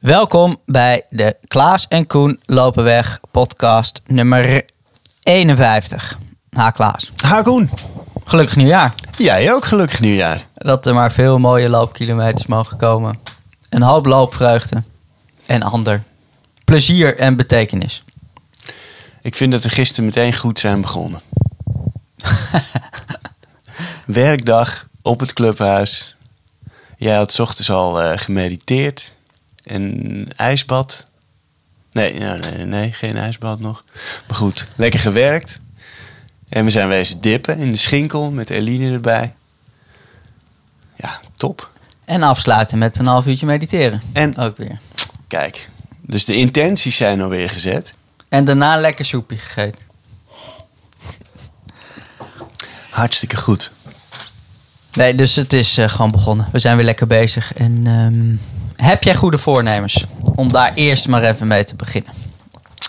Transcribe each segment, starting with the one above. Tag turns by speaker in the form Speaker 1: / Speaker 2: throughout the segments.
Speaker 1: Welkom bij de Klaas en Koen lopen weg podcast nummer 51. Ha Klaas,
Speaker 2: Ha Koen,
Speaker 1: gelukkig nieuwjaar.
Speaker 2: jij ook gelukkig nieuwjaar.
Speaker 1: Dat er maar veel mooie loopkilometers mogen komen. Een hoop loopvreugde en ander plezier en betekenis.
Speaker 2: Ik vind dat we gisteren meteen goed zijn begonnen. Werkdag op het clubhuis. Jij had 's ochtends al eh, gemediteerd. Een ijsbad. Nee, nee, nee, nee, geen ijsbad nog. Maar goed, lekker gewerkt. En we zijn wezen dippen in de schinkel met Eline erbij. Ja, top.
Speaker 1: En afsluiten met een half uurtje mediteren.
Speaker 2: En
Speaker 1: Ook weer.
Speaker 2: kijk, dus de intenties zijn alweer gezet.
Speaker 1: En daarna lekker soepje gegeten.
Speaker 2: Hartstikke goed.
Speaker 1: Nee, dus het is eh, gewoon begonnen. We zijn weer lekker bezig. En ehm, heb jij goede voornemens? Om daar eerst maar even mee te beginnen.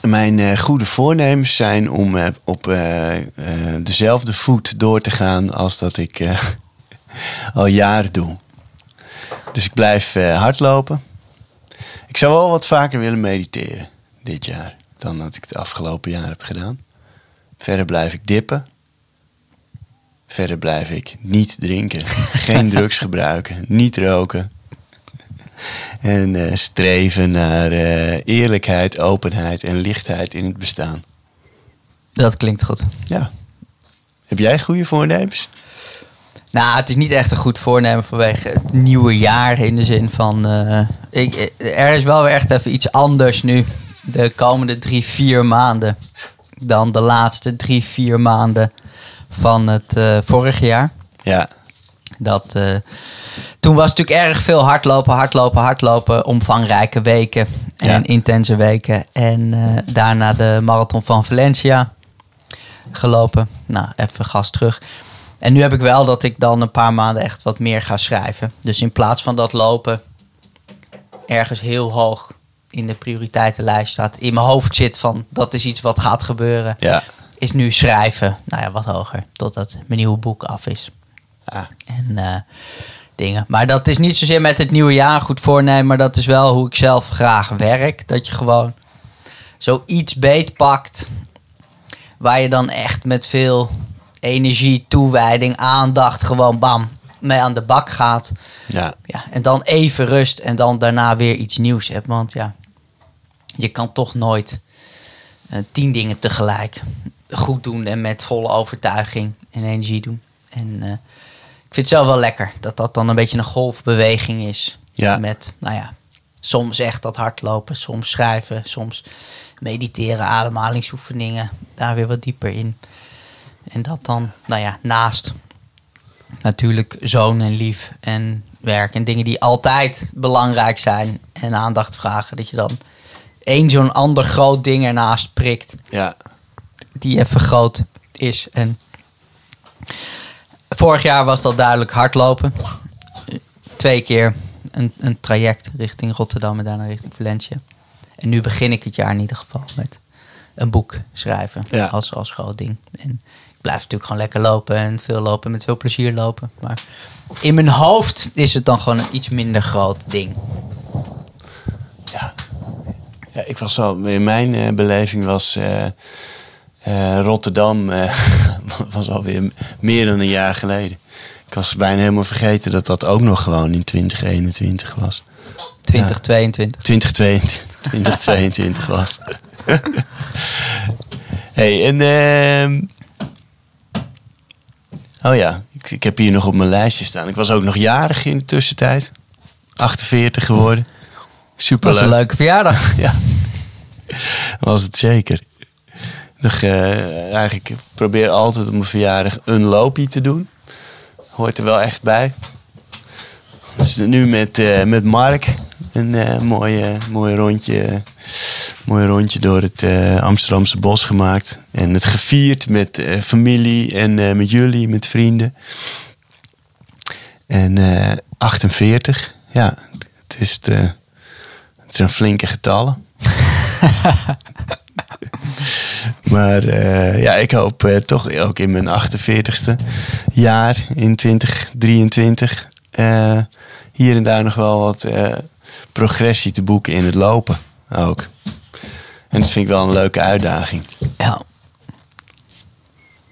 Speaker 2: Mijn eh, goede voornemens zijn om eh, op eh, dezelfde voet door te gaan als dat ik al jaren doe. Dus ik blijf hardlopen. Ik zou wel wat vaker willen mediteren dit jaar dan dat ik het afgelopen jaar heb gedaan. Verder blijf ik dippen. Verder blijf ik niet drinken, geen drugs gebruiken, niet roken. En eh, streven naar eh, eerlijkheid, openheid en lichtheid in het bestaan.
Speaker 1: Dat klinkt goed.
Speaker 2: Ja. Heb jij goede voornemens?
Speaker 1: Nou, het is niet echt een goed voornemen vanwege het nieuwe jaar. In de zin van. eh, ik, er is wel weer echt even iets anders nu. De komende drie, vier maanden. Dan de laatste drie, vier maanden van het vorige jaar.
Speaker 2: Ja.
Speaker 1: Dat, toen was het natuurlijk erg veel hardlopen, hardlopen, hardlopen. Omvangrijke weken en
Speaker 2: Ja.
Speaker 1: intense weken. En eh, daarna de marathon van Valencia gelopen. Nou, even gas terug. En nu heb ik wel dat ik dan een paar maanden echt wat meer ga schrijven. Dus in plaats van dat lopen ergens heel hoog in de prioriteitenlijst staat. In mijn hoofd zit van dat is iets wat gaat gebeuren.
Speaker 2: Ja.
Speaker 1: Is nu schrijven, nou ja, wat hoger. Totdat mijn nieuwe boek af is
Speaker 2: Ah,
Speaker 1: en eh, dingen. Maar dat is niet zozeer met het nieuwe jaar goed voornemen, maar dat is wel hoe ik zelf graag werk. Dat je gewoon zoiets beetpakt waar je dan echt met veel energie, toewijding, aandacht gewoon bam mee aan de bak gaat.
Speaker 2: ja.
Speaker 1: Ja, en dan even rust en dan daarna weer iets nieuws hebt. Want ja, je kan toch nooit eh, tien dingen tegelijk goed doen en met volle overtuiging en energie doen. En eh, ik vind het zelf wel lekker dat dat dan een beetje een golfbeweging is.
Speaker 2: Ja.
Speaker 1: Met, nou ja, soms echt dat hardlopen, soms schrijven, soms mediteren, ademhalingsoefeningen. Daar weer wat dieper in. En dat dan, nou ja, naast natuurlijk zoon en lief en werk en dingen die altijd belangrijk zijn en aandacht vragen. Dat je dan één zo'n ander groot ding ernaast prikt
Speaker 2: Ja.
Speaker 1: die even groot is. En vorig jaar was dat duidelijk hardlopen. Twee keer een, een traject richting Rotterdam en daarna richting Valencia. En nu begin ik het jaar in ieder geval met een boek schrijven
Speaker 2: Ja.
Speaker 1: als, als groot ding. En ik blijf natuurlijk gewoon lekker lopen en veel lopen met veel plezier lopen. Maar in mijn hoofd is het dan gewoon een iets minder groot ding.
Speaker 2: Ja. ja, ik was al, in mijn eh, beleving was eh, eh, Rotterdam eh, was alweer meer dan een jaar geleden. Ik was bijna helemaal vergeten dat dat ook nog gewoon in 2021 was.
Speaker 1: 2022.
Speaker 2: 2022, 2022 was. hey, en... ehm, oh ja, ik, ik heb hier nog op mijn lijstje staan. Ik was ook nog jarig in de tussentijd. 48 geworden. Super
Speaker 1: Dat was een leuke verjaardag.
Speaker 2: Ja, was het zeker. Eh, eigenlijk probeer altijd op mijn verjaardag een loopje te doen. Hoort er wel echt bij. Dus nu met, eh, met Mark een eh, mooi, mooi, rondje, mooi rondje door het Amsterdamse bos gemaakt. En het gevierd met familie en met jullie, met vrienden. En eh 48, ja, het is, de, het zijn flinke getallen. maar eh, ja, ik hoop eh, toch ook in mijn 48ste jaar in 2023 eh, hier en daar nog wel wat progressie te boeken in het lopen ook. En dat vind ik wel een leuke uitdaging.
Speaker 1: Ja.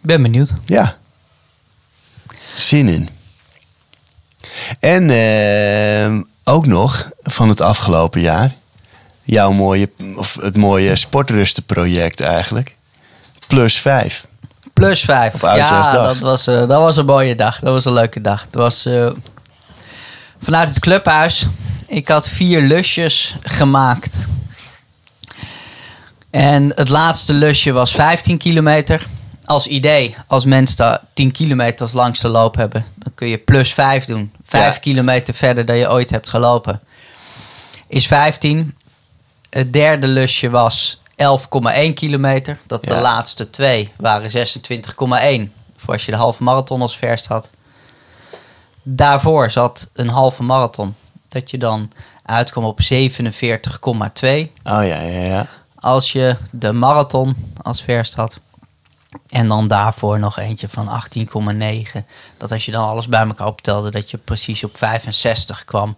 Speaker 1: Ben benieuwd.
Speaker 2: Ja. Zin in. En ook nog van het afgelopen jaar. Jouw mooie, of het mooie sportrustenproject eigenlijk. Plus vijf.
Speaker 1: Plus vijf. Ja, dat was, eh, dat was een mooie dag. Dat was een leuke dag. Het was eh, vanuit het clubhuis. Ik had vier lusjes gemaakt. En het laatste lusje was 15 kilometer. Als idee, als mensen daar 10 kilometer als langste loop hebben, dan kun je plus 5 doen. 5
Speaker 2: Ja.
Speaker 1: kilometer verder dan je ooit hebt gelopen. Is 15. Het derde lusje was 11,1 kilometer. Dat de laatste twee waren 26,1. Voor als je de halve marathon als verst had. Daarvoor zat een halve marathon. Dat je dan uitkwam op 47,2
Speaker 2: Oh ja, ja, ja.
Speaker 1: als je de marathon als verst had. En dan daarvoor nog eentje van 18,9. Dat als je dan alles bij elkaar optelde, dat je precies op 65 kwam.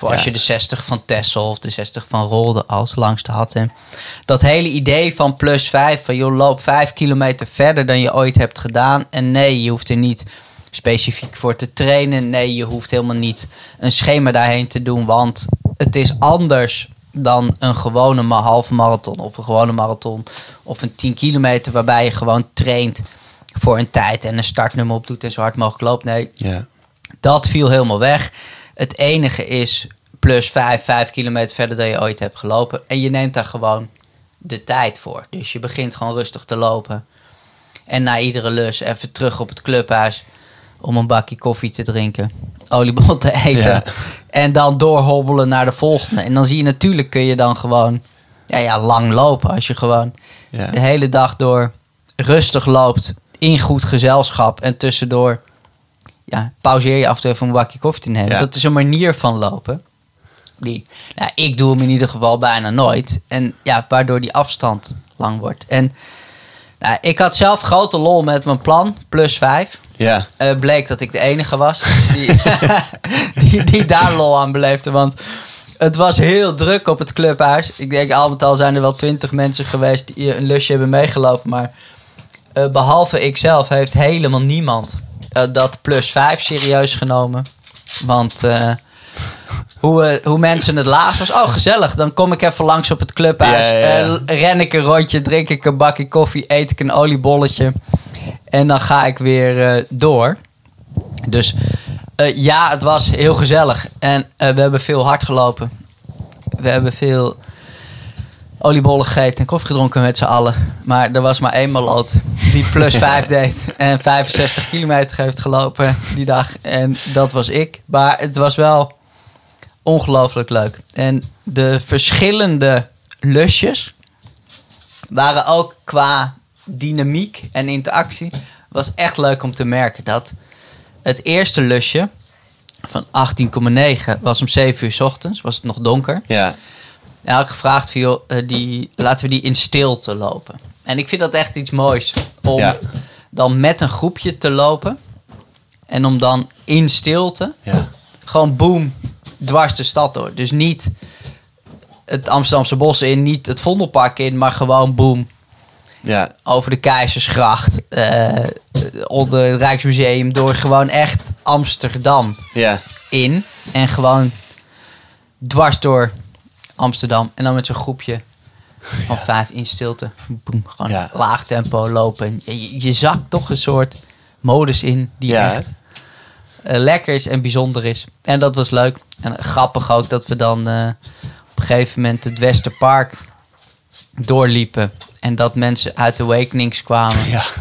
Speaker 1: Voor als je de 60 van Tessel of de 60 van Rolde als langste had. En dat hele idee van plus 5, van joh, loop 5 kilometer verder dan je ooit hebt gedaan. En nee, je hoeft er niet specifiek voor te trainen. Nee, je hoeft helemaal niet een schema daarheen te doen, want het is anders dan een gewone halve marathon of een gewone marathon of een 10 kilometer waarbij je gewoon traint voor een tijd en een startnummer op doet en zo hard mogelijk loopt. Nee,
Speaker 2: ja.
Speaker 1: dat viel helemaal weg. Het enige is plus 5, 5 kilometer verder dan je ooit hebt gelopen. En je neemt daar gewoon de tijd voor. Dus je begint gewoon rustig te lopen. En na iedere lus even terug op het clubhuis om een bakje koffie te drinken. Oliebol te eten.
Speaker 2: Ja.
Speaker 1: En dan doorhobbelen naar de volgende. En dan zie je natuurlijk kun je dan gewoon ja, ja, lang lopen. Als je gewoon
Speaker 2: ja.
Speaker 1: de hele dag door rustig loopt in goed gezelschap en tussendoor ja, pauzeer je af en toe even een bakje koffie te nemen.
Speaker 2: Ja.
Speaker 1: Dat is een manier van lopen. Die, nou, ik doe hem in ieder geval bijna nooit. En ja, waardoor die afstand lang wordt. En nou, ik had zelf grote lol met mijn plan, plus vijf.
Speaker 2: ja.
Speaker 1: Eh, bleek dat ik de enige was die, die, die daar lol aan beleefde. Want het was heel druk op het clubhuis. Ik denk al met al zijn er wel twintig mensen geweest die een lusje hebben meegelopen. Maar eh, behalve ikzelf heeft helemaal niemand dat plus 5 serieus genomen. Want eh, hoe, eh, hoe mensen het laatst was. Oh, gezellig. Dan kom ik even langs op het clubhuis.
Speaker 2: Ja, ja, ja.
Speaker 1: Eh, ren ik een rondje, drink ik een bakje koffie, eet ik een oliebolletje. En dan ga ik weer eh, door. Dus eh, ja, het was heel gezellig. En eh, we hebben veel hard gelopen. We hebben veel oliebollen gegeten en koffie gedronken met z'n allen. Maar er was maar één maloot die plus 5 deed. En 65 kilometer heeft gelopen die dag. En dat was ik. Maar het was wel ongelooflijk leuk. En de verschillende lusjes waren ook qua dynamiek en interactie. Was echt leuk om te merken dat het eerste lusje van 18,9 was om 7 uur 's ochtends. Was het nog donker.
Speaker 2: ja.
Speaker 1: Ik gevraagd joh, eh, die, laten we die in stilte lopen. En ik vind dat echt iets moois. Om
Speaker 2: Ja.
Speaker 1: dan met een groepje te lopen. En om dan in stilte
Speaker 2: ja.
Speaker 1: gewoon boom, dwars de stad door. Dus niet het Amsterdamse bos in, niet het Vondelpark in, maar gewoon boom.
Speaker 2: ja.
Speaker 1: Over de Keizersgracht, eh, onder het Rijksmuseum, door gewoon echt Amsterdam
Speaker 2: ja.
Speaker 1: in. En gewoon dwars door Amsterdam. En dan met zo'n groepje van vijf in stilte. Boem, gewoon
Speaker 2: Ja.
Speaker 1: laag tempo lopen. Je, je, je zakt toch een soort modus in die
Speaker 2: Ja,
Speaker 1: echt eh, lekker is en bijzonder is. En dat was leuk. En grappig ook dat we dan eh, op een gegeven moment het Westerpark doorliepen. En dat mensen uit de Awakenings kwamen.
Speaker 2: Ja.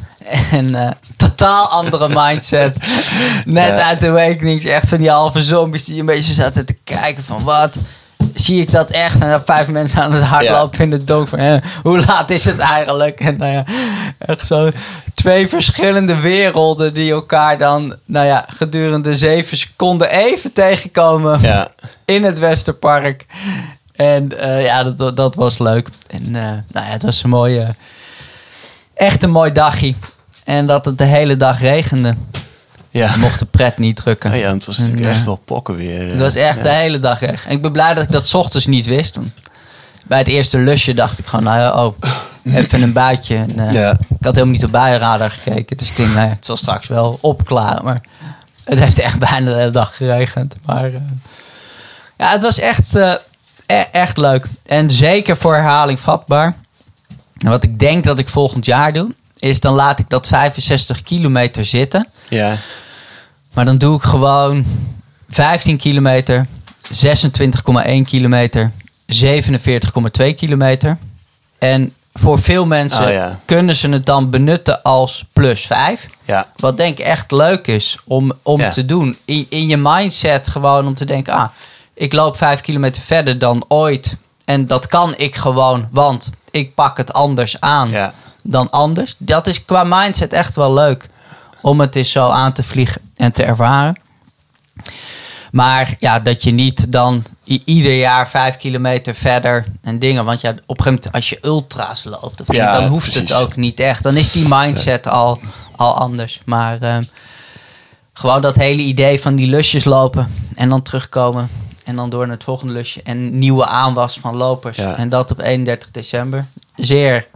Speaker 1: En eh, totaal andere mindset. Net uit de Awakenings. Echt van die halve zombies die een beetje zaten te kijken van wat... Zie ik dat echt? En dan vijf mensen aan het hardlopen in de donker. Van, hè, hoe laat is het eigenlijk? En nou ja, echt zo twee verschillende werelden die elkaar dan, nou ja, gedurende zeven seconden even tegenkomen
Speaker 2: Ja.
Speaker 1: in het Westerpark. En eh, ja, dat, dat was leuk. En eh, nou ja, het was een mooie, echt een mooi dagje. En dat het de hele dag regende.
Speaker 2: Ja.
Speaker 1: Mocht de pret niet drukken.
Speaker 2: Oh ja, het was natuurlijk echt
Speaker 1: eh,
Speaker 2: wel pokken weer. eh.
Speaker 1: Het was echt
Speaker 2: ja.
Speaker 1: de hele dag echt. En ik ben blij dat ik dat 's ochtends niet wist. Bij het eerste lusje dacht ik gewoon, nou ja, oh, even een buitje. En, eh. Ik had helemaal niet op buienradar gekeken. Dus ik denk, nou ja, het zal straks wel opklaren. Maar het heeft echt bijna de hele dag geregend. Maar eh, ja, het was echt, eh, e- echt leuk. En zeker voor herhaling vatbaar. En wat ik denk dat ik volgend jaar doe, is dan laat ik dat 65 kilometer zitten.
Speaker 2: Ja,
Speaker 1: Maar dan doe ik gewoon 15 kilometer, 26,1 kilometer, 47,2 kilometer. En voor veel mensen
Speaker 2: Oh ja.
Speaker 1: kunnen ze het dan benutten als plus 5.
Speaker 2: ja,
Speaker 1: Wat denk ik echt leuk is om, om
Speaker 2: Ja.
Speaker 1: te doen. In, in je mindset gewoon om te denken, ah, ik loop 5 kilometer verder dan ooit. En dat kan ik gewoon, want ik pak het anders aan
Speaker 2: ja.
Speaker 1: Dan anders. Dat is qua mindset echt wel leuk. Om het eens zo aan te vliegen en te ervaren. Maar ja, dat je niet dan ieder jaar vijf kilometer verder en dingen. Want ja, op een gegeven moment als je ultra's loopt, of
Speaker 2: Ja,
Speaker 1: dan hoeft
Speaker 2: precies.
Speaker 1: het ook niet echt. Dan is die mindset al, al anders. Maar ehm, gewoon dat hele idee van die lusjes lopen en dan terugkomen. En dan door naar het volgende lusje. En nieuwe aanwas van lopers.
Speaker 2: Ja.
Speaker 1: En dat op 31 december. Zeer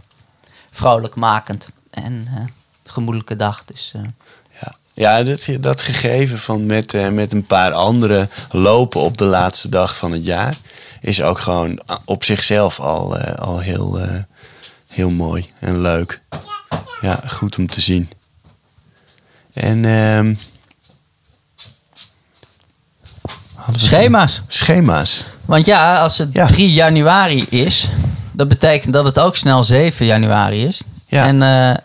Speaker 1: vrolijkmakend. En eh, gemoedelijke dag. Dus eh,
Speaker 2: Ja, ja dat, dat gegeven van met, eh, met een paar anderen lopen op de laatste dag van het jaar... is ook gewoon op zichzelf al, al heel, heel mooi en leuk. Ja, goed om te zien. En ehm,
Speaker 1: schema's.
Speaker 2: Schema's.
Speaker 1: Want ja, als het
Speaker 2: Ja.
Speaker 1: 3 januari is, dat betekent dat het ook snel 7 januari is.
Speaker 2: Ja.
Speaker 1: En eh,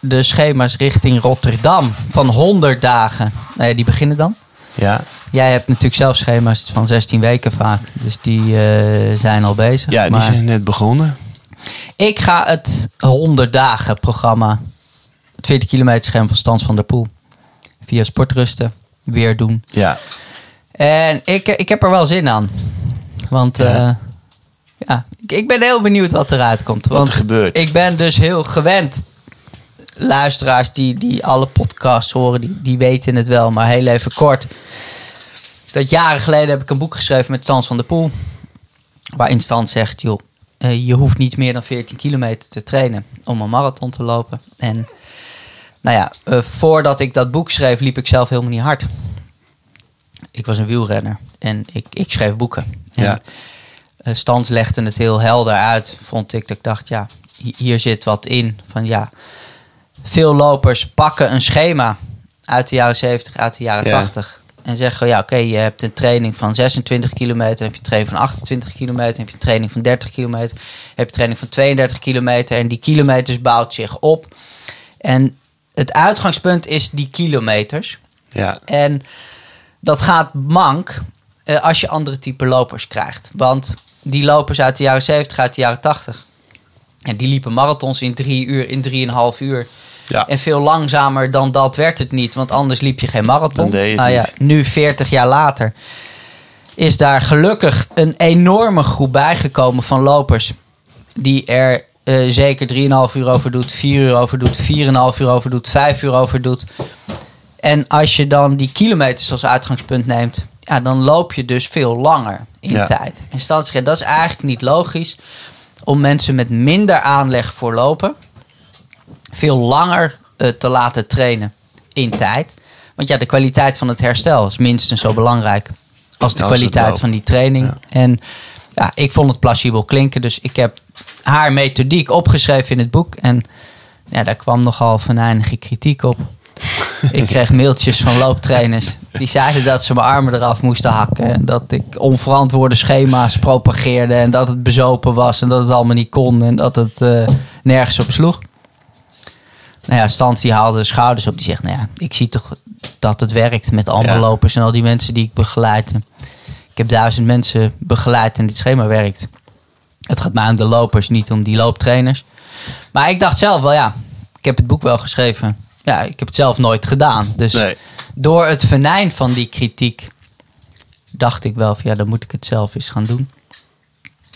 Speaker 1: de schema's richting Rotterdam van 100 dagen, nee, die beginnen dan.
Speaker 2: Ja,
Speaker 1: Jij hebt natuurlijk zelf schema's van 16 weken vaak, dus die eh, zijn al bezig.
Speaker 2: ja die
Speaker 1: Maar
Speaker 2: zijn net begonnen.
Speaker 1: Ik ga het 100 dagen programma, het 40 kilometer schema van Stans van der Poel, via sportrusten weer doen.
Speaker 2: Ja,
Speaker 1: En ik, ik heb er wel zin aan. Want
Speaker 2: Ja.
Speaker 1: ja, ja ik, ik ben heel benieuwd wat eruit komt.
Speaker 2: Wat
Speaker 1: Want
Speaker 2: er gebeurt.
Speaker 1: Ik ben dus heel gewend. Luisteraars die, die alle podcasts horen, die, die weten het wel. Maar heel even kort. Dat jaren geleden heb ik een boek geschreven met Stans van der Poel. Waarin Stans zegt, joh, eh, je hoeft niet meer dan 14 kilometer te trainen om een marathon te lopen. En nou ja, eh, voordat ik dat boek schreef, liep ik zelf helemaal niet hard. Ik was een wielrenner en ik, ik schreef boeken. En,
Speaker 2: Ja.
Speaker 1: Eh, Stans legde het heel helder uit, vond ik. Dat ik dacht, ja, hi- hier zit wat in. Van ja, veel lopers pakken een schema uit de jaren 70, uit de jaren
Speaker 2: Ja.
Speaker 1: 80. En zeggen, ja, oké, je hebt een training van 26 kilometer, heb je een training van 28 kilometer, heb je een training van 30 kilometer, heb je een training van 32 kilometer. En die kilometers bouwt zich op. En het uitgangspunt is die kilometers.
Speaker 2: ja,
Speaker 1: En dat gaat mank eh, als je andere type lopers krijgt. Want die lopers uit de jaren 70, uit de jaren 80. En die liepen marathons in drie uur, in drieënhalf uur.
Speaker 2: ja.
Speaker 1: En veel langzamer dan dat werd het niet. Want anders liep je geen marathon.
Speaker 2: Je
Speaker 1: nou ja, nu 40 jaar later is daar gelukkig een enorme groep bijgekomen van lopers. Die er eh, zeker 3,5 uur over doet, 4 uur over doet, 4,5 uur over doet, 5 uur over doet. En als je dan die kilometers als uitgangspunt neemt, ja, dan loop je dus veel langer in
Speaker 2: Ja.
Speaker 1: tijd. En stadsrecht, dat is eigenlijk niet logisch om mensen met minder aanleg voor lopen veel langer eh, te laten trainen in tijd. Want ja, de kwaliteit van het herstel is minstens zo belangrijk als de
Speaker 2: Als
Speaker 1: kwaliteit van die training.
Speaker 2: Ja.
Speaker 1: En ja, ik vond het plausibel klinken, dus ik heb haar methodiek opgeschreven in het boek. En ja, daar kwam nogal venijnige kritiek op. ik kreeg mailtjes van looptrainers. Die zeiden dat ze mijn armen eraf moesten hakken. En dat ik onverantwoorde schema's propageerde. En dat het bezopen was. En dat het allemaal niet kon. En dat het eh, nergens op sloeg. Nou ja, Stans die haalde de schouders op. Die zegt, nou ja, ik zie toch dat het werkt met
Speaker 2: Ja.
Speaker 1: lopers en al die mensen die ik begeleid. Ik heb duizend mensen begeleid en dit schema werkt. Het gaat mij om de lopers, niet om die looptrainers. Maar ik dacht zelf wel, ja, ik heb het boek wel geschreven. Ja, ik heb het zelf nooit gedaan. Dus
Speaker 2: Nee.
Speaker 1: door het venijn van die kritiek dacht ik wel van ja, dan moet ik het zelf eens gaan doen.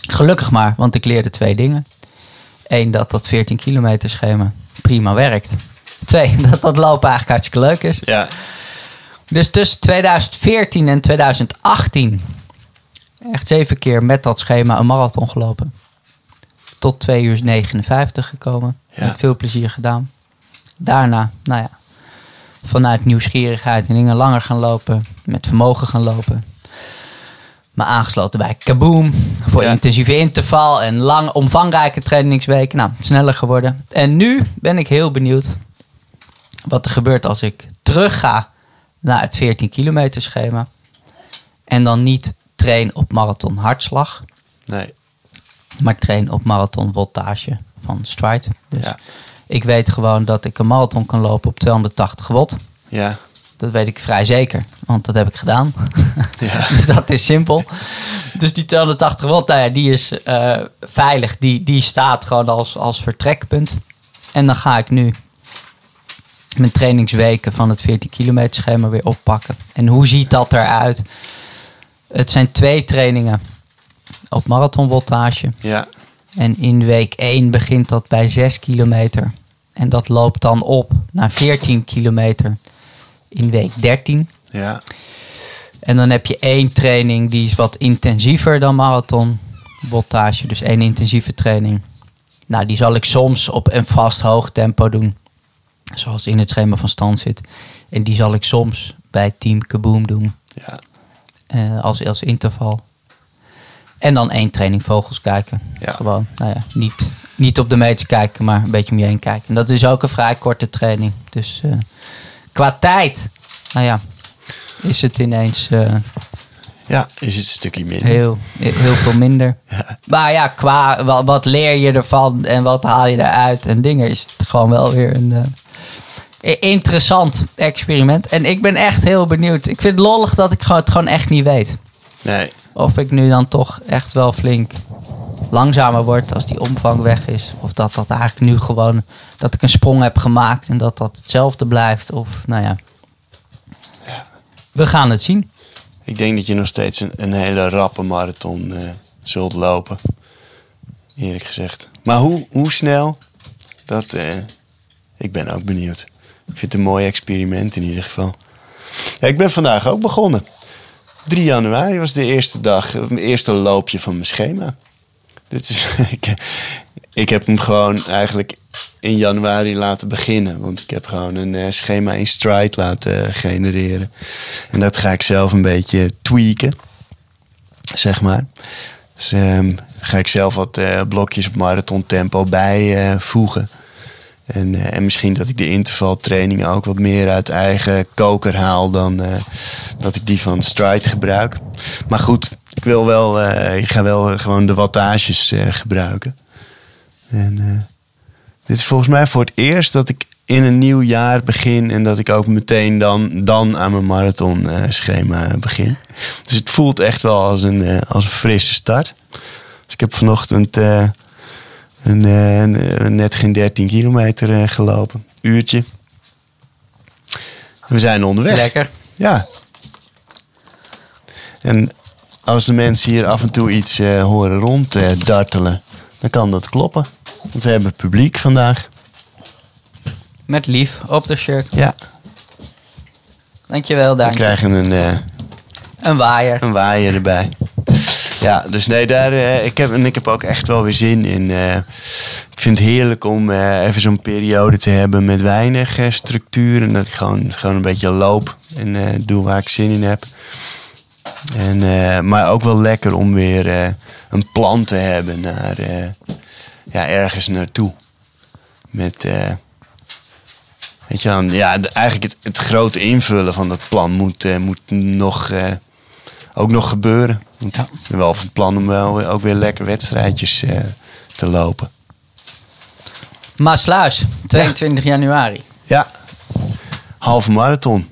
Speaker 1: Gelukkig maar, want ik leerde twee dingen. Eén, dat dat 14 kilometer schema prima werkt. Twee, dat dat lopen eigenlijk hartstikke leuk is.
Speaker 2: Ja,
Speaker 1: Dus tussen 2014 en 2018 echt zeven keer met dat schema een marathon gelopen. Tot 2 uur 59 gekomen.
Speaker 2: Ja.
Speaker 1: Met veel plezier gedaan. Daarna, nou ja, vanuit nieuwsgierigheid en dingen langer gaan lopen. Met vermogen gaan lopen. Maar aangesloten bij Kaboom. Voor
Speaker 2: Ja.
Speaker 1: intensieve interval en lang omvangrijke trainingsweken. Nou, sneller geworden. En nu ben ik heel benieuwd wat er gebeurt als ik terug ga naar het 14 kilometer schema. En dan niet train op marathon hartslag.
Speaker 2: Nee.
Speaker 1: Maar train op marathon voltage van Stride. Dus
Speaker 2: Ja.
Speaker 1: Ik weet gewoon dat ik een marathon kan lopen op 280 watt.
Speaker 2: Ja.
Speaker 1: Dat weet ik vrij zeker, want dat heb ik gedaan.
Speaker 2: Ja.
Speaker 1: dus dat is simpel. Dus die 280 watt, nou ja, die is eh, veilig. Die, die staat gewoon als, als vertrekpunt. En dan ga ik nu mijn trainingsweken van het 14 kilometer schema weer oppakken. En hoe ziet dat eruit? Het zijn twee trainingen op marathonvoltage.
Speaker 2: Ja.
Speaker 1: En in week 1 begint dat bij 6 kilometer. En dat loopt dan op naar 14 kilometer in week 13.
Speaker 2: Ja.
Speaker 1: En dan heb je één training die is wat intensiever dan marathon voltage. Dus één intensieve training. Nou, die zal ik soms op een vast hoog tempo doen. Zoals in het schema van stand zit. En die zal ik soms bij Team Kaboom doen.
Speaker 2: Ja.
Speaker 1: eh, als, als interval. En dan één training vogels kijken.
Speaker 2: Ja.
Speaker 1: Gewoon, nou ja, niet, niet op de meters kijken, maar een beetje om je heen kijken. En dat is ook een vrij korte training. Dus eh, qua tijd, nou ja, is het ineens eh,
Speaker 2: Ja, is het een stukje minder.
Speaker 1: heel, heel veel minder.
Speaker 2: Ja.
Speaker 1: Maar ja, qua wat, wat leer je ervan en wat haal je eruit en dingen, is het gewoon wel weer een eh, interessant experiment. En ik ben echt heel benieuwd. Ik vind het lollig dat ik het gewoon echt niet weet.
Speaker 2: Nee.
Speaker 1: Of ik nu dan toch echt wel flink langzamer word als die omvang weg is. Of dat dat eigenlijk nu gewoon, dat ik een sprong heb gemaakt en dat dat hetzelfde blijft. Of nou ja, we gaan het zien.
Speaker 2: Ik denk dat je nog steeds een, een hele rappe marathon eh, zult lopen. Eerlijk gezegd. Maar hoe, hoe snel? Dat, eh, ik ben ook benieuwd. Ik vind het een mooi experiment in ieder geval. Ja, ik ben vandaag ook begonnen. 3 januari was de eerste dag, het eerste loopje van mijn schema. Dit is, ik, heb hem gewoon eigenlijk in januari laten beginnen. Want ik heb gewoon een eh, schema in Stride laten genereren. En dat ga ik zelf een beetje tweaken. Zeg maar. Dus ehm, ga ik zelf wat eh, blokjes op marathon tempo bijvoegen. En, eh, en misschien dat ik de intervaltrainingen ook wat meer uit eigen koker haal dan eh, dat ik die van Stride gebruik. Maar goed, ik wil wel, eh, ik ga wel gewoon de wattages gebruiken. En dit is volgens mij voor het eerst dat ik in een nieuw jaar begin en dat ik ook meteen dan, dan aan mijn marathon eh, schema begin. Dus het voelt echt wel als een, als een frisse start. Dus ik heb vanochtend eh, een, eh, een- net geen 13 kilometer eh, gelopen. Uurtje. We zijn onderweg.
Speaker 1: Lekker.
Speaker 2: Ja. En als de mensen hier af en toe iets eh, horen ronddartelen, dan kan dat kloppen. Want we hebben publiek vandaag.
Speaker 1: Met lief op de shirt.
Speaker 2: Ja,
Speaker 1: Dankjewel,
Speaker 2: we
Speaker 1: Daan.
Speaker 2: krijgen een, eh,
Speaker 1: Een waaier.
Speaker 2: een waaier erbij. Ja, dus nee, daar, eh, ik, heb, en ik heb ook echt wel weer zin in. eh, ik vind het heerlijk om eh, even zo'n periode te hebben met weinig structuur. En dat ik gewoon, gewoon een beetje loop en doe waar ik zin in heb. En, maar ook wel lekker om weer een plan te hebben naar ja, ergens naartoe. Met, weet je dan, ja, eigenlijk het, het grote invullen van dat plan moet, moet nog, ook nog gebeuren. Want
Speaker 1: Ja.
Speaker 2: ik ben wel van plan om wel ook weer lekker wedstrijdjes eh, te lopen.
Speaker 1: Maasluis, 22 januari.
Speaker 2: Ja, halve marathon.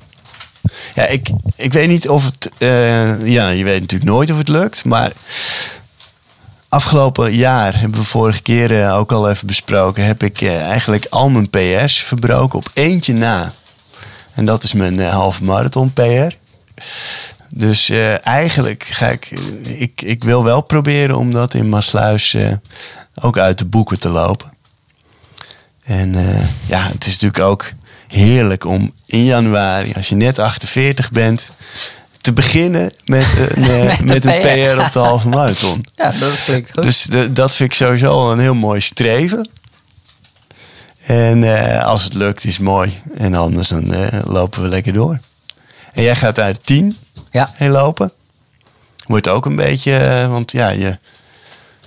Speaker 2: Ja, ik, ik weet niet of het... eh, ja, je weet natuurlijk nooit of het lukt, maar... Afgelopen jaar, hebben we vorige keer eh, ook al even besproken... heb ik eigenlijk al mijn PR's verbroken op eentje na. En dat is mijn halve marathon PR. Dus eh, eigenlijk ga ik, ik... Ik wil wel proberen om dat in Maasluis eh, ook uit de boeken te lopen. En eh, ja, het is natuurlijk ook heerlijk om in januari, als je net 48 bent, te beginnen met een,
Speaker 1: Met een
Speaker 2: met een
Speaker 1: PR.
Speaker 2: PR op de halve marathon.
Speaker 1: Ja, dat klinkt goed.
Speaker 2: Dus de- dat vind ik sowieso al een heel mooi streven. En als het lukt, is het mooi. En anders dan lopen we lekker door. En jij gaat uit 10
Speaker 1: ja.
Speaker 2: heen lopen. Wordt ook een beetje, eh, want ja, je,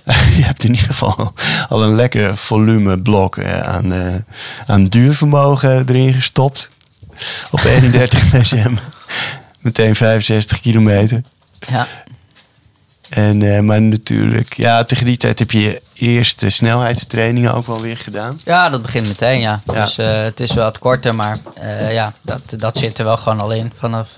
Speaker 2: je hebt in ieder geval al een lekker volumeblok eh, aan, eh, aan duurvermogen erin gestopt. Op 31 december. Meteen 65 kilometer.
Speaker 1: ja.
Speaker 2: En, maar natuurlijk, ja, tegen die tijd heb je je eerste snelheidstrainingen ook wel weer gedaan.
Speaker 1: Ja, dat begint meteen, ja.
Speaker 2: Ja.
Speaker 1: Dus het is wel wat korter, maar ja, dat, dat zit er wel gewoon al in vanaf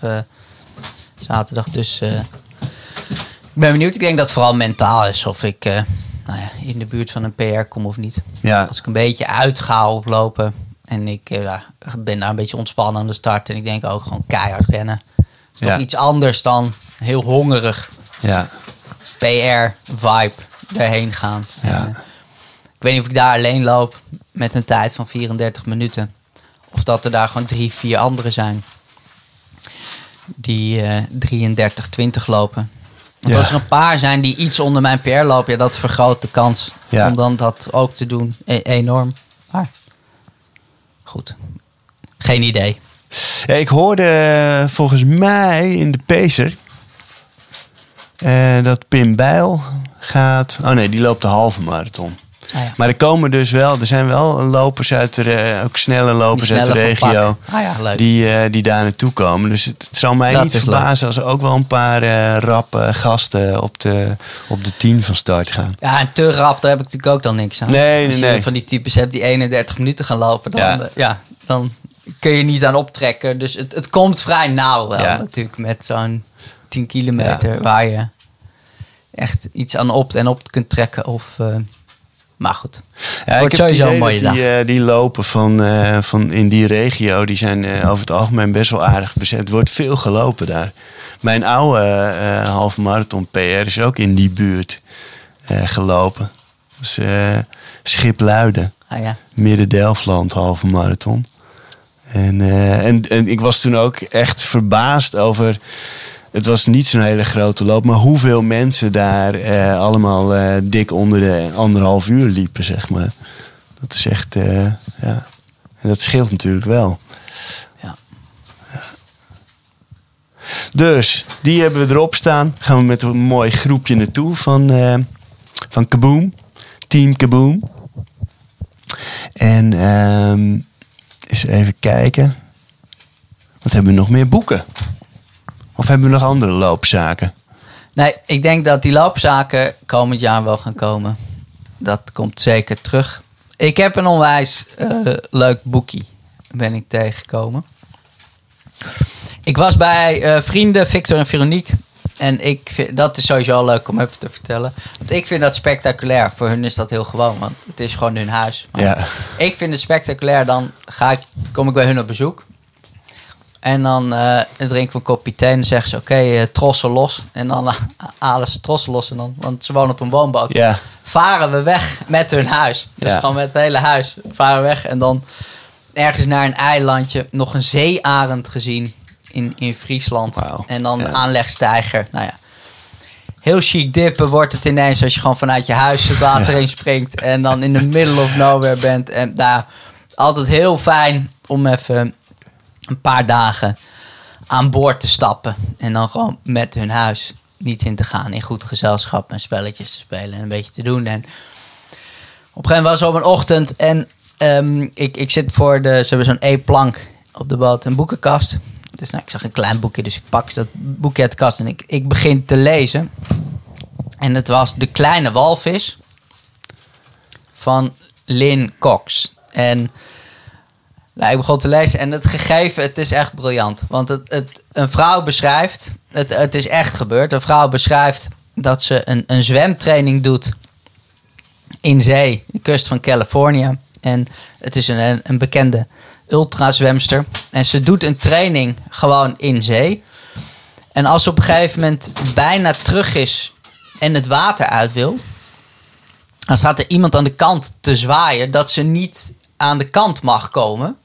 Speaker 1: zaterdag. Dus eh, ik ben benieuwd. Ik denk dat het vooral mentaal is of ik eh, nou ja, in de buurt van een PR kom of niet.
Speaker 2: Ja,
Speaker 1: Als ik een beetje uit ga oplopen en ik eh, ja, ben daar een beetje ontspannen aan de start en ik denk ook gewoon keihard rennen. is toch iets anders dan heel hongerig
Speaker 2: ja,
Speaker 1: PR-vibe erheen gaan.
Speaker 2: Ja.
Speaker 1: En, ik weet niet of ik daar alleen loop met een tijd van 34 minuten. Of dat er daar gewoon drie, vier anderen zijn. Die eh 33, 20 lopen. Want
Speaker 2: Ja.
Speaker 1: als er een paar zijn die iets onder mijn PR lopen, ja, dat vergroot de kans
Speaker 2: Ja.
Speaker 1: om dan dat ook te doen. E- enorm. Maar goed. Geen idee.
Speaker 2: Ja, ik hoorde eh, volgens mij in de Pacer eh, dat Pim Bijl gaat. Oh nee, die loopt de halve marathon.
Speaker 1: Ah ja.
Speaker 2: Maar er komen dus wel, er zijn wel lopers uit de, ook snelle lopers uit de regio.
Speaker 1: Ah ja.
Speaker 2: Die, eh, die daar naartoe komen. Dus het, zal mij
Speaker 1: Dat
Speaker 2: niet verbazen als er ook wel een paar eh rappe gasten op de, op de 10 van start gaan.
Speaker 1: Ja, en te rap, daar heb ik natuurlijk ook dan niks aan.
Speaker 2: Nee, nee,
Speaker 1: Als je
Speaker 2: nee.
Speaker 1: van die types hebt die 31 minuten gaan lopen, dan,
Speaker 2: Ja.
Speaker 1: ja. ja, dan kun je niet aan optrekken. Dus het, het komt vrij nauw wel natuurlijk met zo'n 10 kilometer waar je echt iets aan op en op kunt trekken. Of, eh, maar goed.
Speaker 2: Ja, ik heb
Speaker 1: sowieso een mooie
Speaker 2: die, eh, die lopen van, eh, van in die regio, die zijn eh, over het algemeen best wel aardig bezet. Er wordt veel gelopen daar. Mijn oude eh halve marathon PR is ook in die buurt gelopen. Dus Schipluiden,
Speaker 1: Ah, ja.
Speaker 2: Midden-Delfland halve marathon. En, en, en ik was toen ook echt verbaasd over... Het was niet zo'n hele grote loop, maar hoeveel mensen daar eh, allemaal eh, dik onder de anderhalf uur liepen, zeg maar. Dat is echt, eh, ja. En dat scheelt natuurlijk wel.
Speaker 1: Ja.
Speaker 2: Dus, die hebben we erop staan. Gaan we met een mooi groepje naartoe van, van Kaboom. Team Kaboom. En ehm eens even kijken. Wat hebben we nog meer? Boeken. Of hebben we nog andere loopzaken?
Speaker 1: Nee, ik denk dat die loopzaken komend jaar wel gaan komen. Dat komt zeker terug. Ik heb een onwijs eh, leuk boekie, ben ik tegengekomen. Ik was bij eh, vrienden Victor en Veronique. En ik vind, dat is sowieso leuk om even te vertellen. Want ik vind dat spectaculair. Voor hun is dat heel gewoon, want het is gewoon hun huis. Maar
Speaker 2: Ja.
Speaker 1: ik vind het spectaculair. Dan ga ik, kom ik bij hun op bezoek. En dan eh drinken we een kopje thee en zeggen ze... Oké, eh, trossen los. En dan eh, halen ze trossen los. En dan, want ze wonen op een woonboot. Varen we weg met hun huis. Dus gewoon met het hele huis varen we weg. En dan ergens naar een eilandje. Nog een zeearend gezien in, in Friesland. En dan
Speaker 2: ja.
Speaker 1: aanlegstijger. Nou ja. Heel chic dippen wordt het ineens als je gewoon vanuit je huis het water heen springt. En dan in the middle of nowhere bent. En daar altijd heel fijn om even een paar dagen aan boord te stappen. En dan gewoon met hun huis niet in te gaan. In goed gezelschap en spelletjes te spelen en een beetje te doen. En op een gegeven moment was op een ochtend en ehm, ik, ik zit voor de... Ze hebben zo'n E-plank op de boot, een boekenkast. Dus nou, ik zag een klein boekje, dus ik pak dat boekje uit de kast en ik, ik begin te lezen. En het was De Kleine Walvis van Lynn Cox. En nou, ik begon te lezen en het gegeven, het is echt briljant. Want het, het, een vrouw beschrijft, het, het is echt gebeurd. Een vrouw beschrijft dat ze een, een zwemtraining doet in zee, de kust van Californië. En het is een, een bekende ultrazwemster. En ze doet een training gewoon in zee. En als ze op een gegeven moment bijna terug is en het water uit wil, dan staat er iemand aan de kant te zwaaien dat ze niet aan de kant mag komen.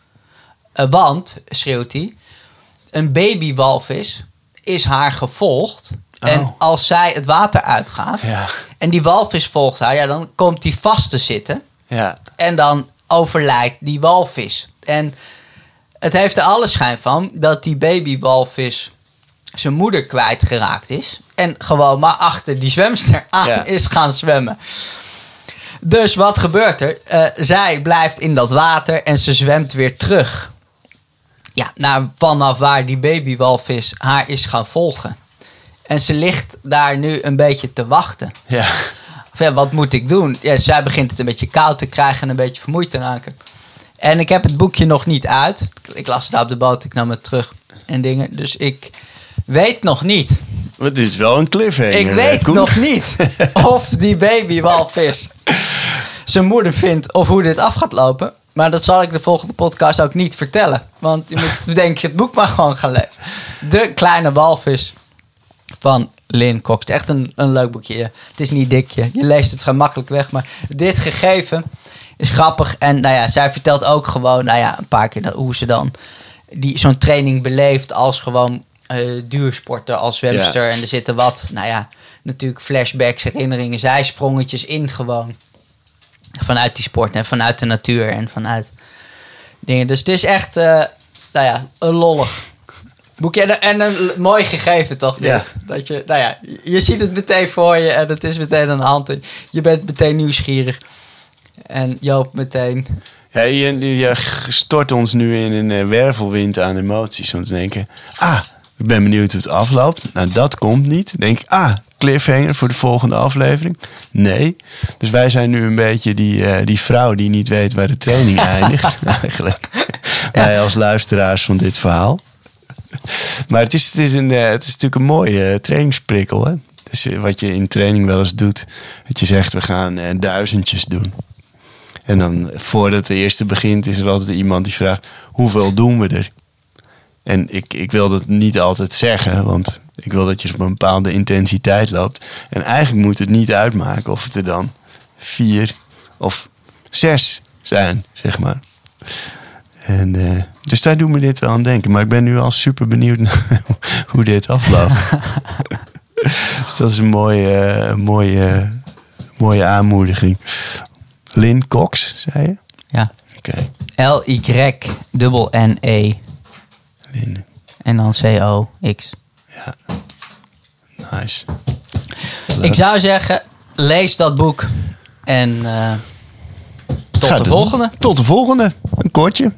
Speaker 1: Eh, want, schreeuwt hij, een babywalvis is haar gevolgd. En
Speaker 2: Oh.
Speaker 1: als zij het water uitgaat
Speaker 2: Ja.
Speaker 1: en die walvis volgt haar, ja, dan komt die vast te zitten.
Speaker 2: Ja.
Speaker 1: En dan overlijdt die walvis. En het heeft er alle schijn van dat die babywalvis zijn moeder kwijtgeraakt is. En gewoon maar achter die zwemster aan
Speaker 2: Ja.
Speaker 1: is gaan zwemmen. Dus wat gebeurt er? Eh, zij blijft in dat water en ze zwemt weer terug. Ja, naar vanaf waar die babywalvis haar is gaan volgen. En ze ligt daar nu een beetje te wachten.
Speaker 2: Ja.
Speaker 1: Of ja, wat moet ik doen? Ja, zij begint het een beetje koud te krijgen en een beetje vermoeid te raken. En ik heb het boekje nog niet uit. Ik las het daar op de boot, ik nam het terug en dingen. Dus ik weet nog niet.
Speaker 2: Dit is wel een cliffhanger.
Speaker 1: Ik weet
Speaker 2: Koen.
Speaker 1: nog niet of die babywalvis zijn moeder vindt of hoe dit af gaat lopen. Maar dat zal ik de volgende podcast ook niet vertellen. Want je moet denk ik het boek maar gewoon gaan lezen. De kleine walvis van Lynn Cox. Echt een, een leuk boekje. Het is niet dik, je, leest het vrij makkelijk weg. Maar dit gegeven is grappig. En nou ja, zij vertelt ook gewoon nou ja, een paar keer dat, hoe ze dan die, zo'n training beleeft als gewoon eh, duursporter, als zwemster. En er zitten wat, nou ja, natuurlijk flashbacks, herinneringen, zijsprongetjes in gewoon. Vanuit die sport en vanuit de natuur en vanuit dingen. Dus het is echt, eh, nou ja, een lollig boekje. En, en een mooi gegeven toch dit?
Speaker 2: Ja.
Speaker 1: Dat je, nou ja, je ziet het meteen voor je en het is meteen aan de hand. Je bent meteen nieuwsgierig. En Joop meteen.
Speaker 2: Ja, je, je stort ons nu in een eh, wervelwind aan emoties. Om te denken, ah, ik ben benieuwd hoe het afloopt. Nou, dat komt niet. Denk ik, ah, cliffhanger voor de volgende aflevering. Nee. Dus wij zijn nu een beetje die, eh, die vrouw die niet weet waar de training eindigt. Eigenlijk. Wij als luisteraars van dit verhaal. Maar het is, het is, een, eh, het is natuurlijk een mooie eh, trainingsprikkel. Hè? Dus wat je in training wel eens doet. Dat je zegt, we gaan duizendjes doen. En dan voordat de eerste begint is er altijd iemand die vraagt: hoeveel doen we er? En ik, ik wil dat niet altijd zeggen, want ik wil dat je op een bepaalde intensiteit loopt. En eigenlijk moet het niet uitmaken of het er dan vier of zes zijn, zeg maar. En, eh, dus daar doet me dit wel aan denken. Maar ik ben nu al super benieuwd naar hoe dit afloopt. dus dat is een mooie, mooie, mooie aanmoediging. Lynn Cox, zei je?
Speaker 1: Ja.
Speaker 2: Oké,
Speaker 1: L-Y-N-N-E. En dan C-O-X.
Speaker 2: Nice.
Speaker 1: Ik zou zeggen, lees dat boek. En eh, tot
Speaker 2: Ga
Speaker 1: de
Speaker 2: doen.
Speaker 1: volgende.
Speaker 2: Tot de volgende. Een kortje.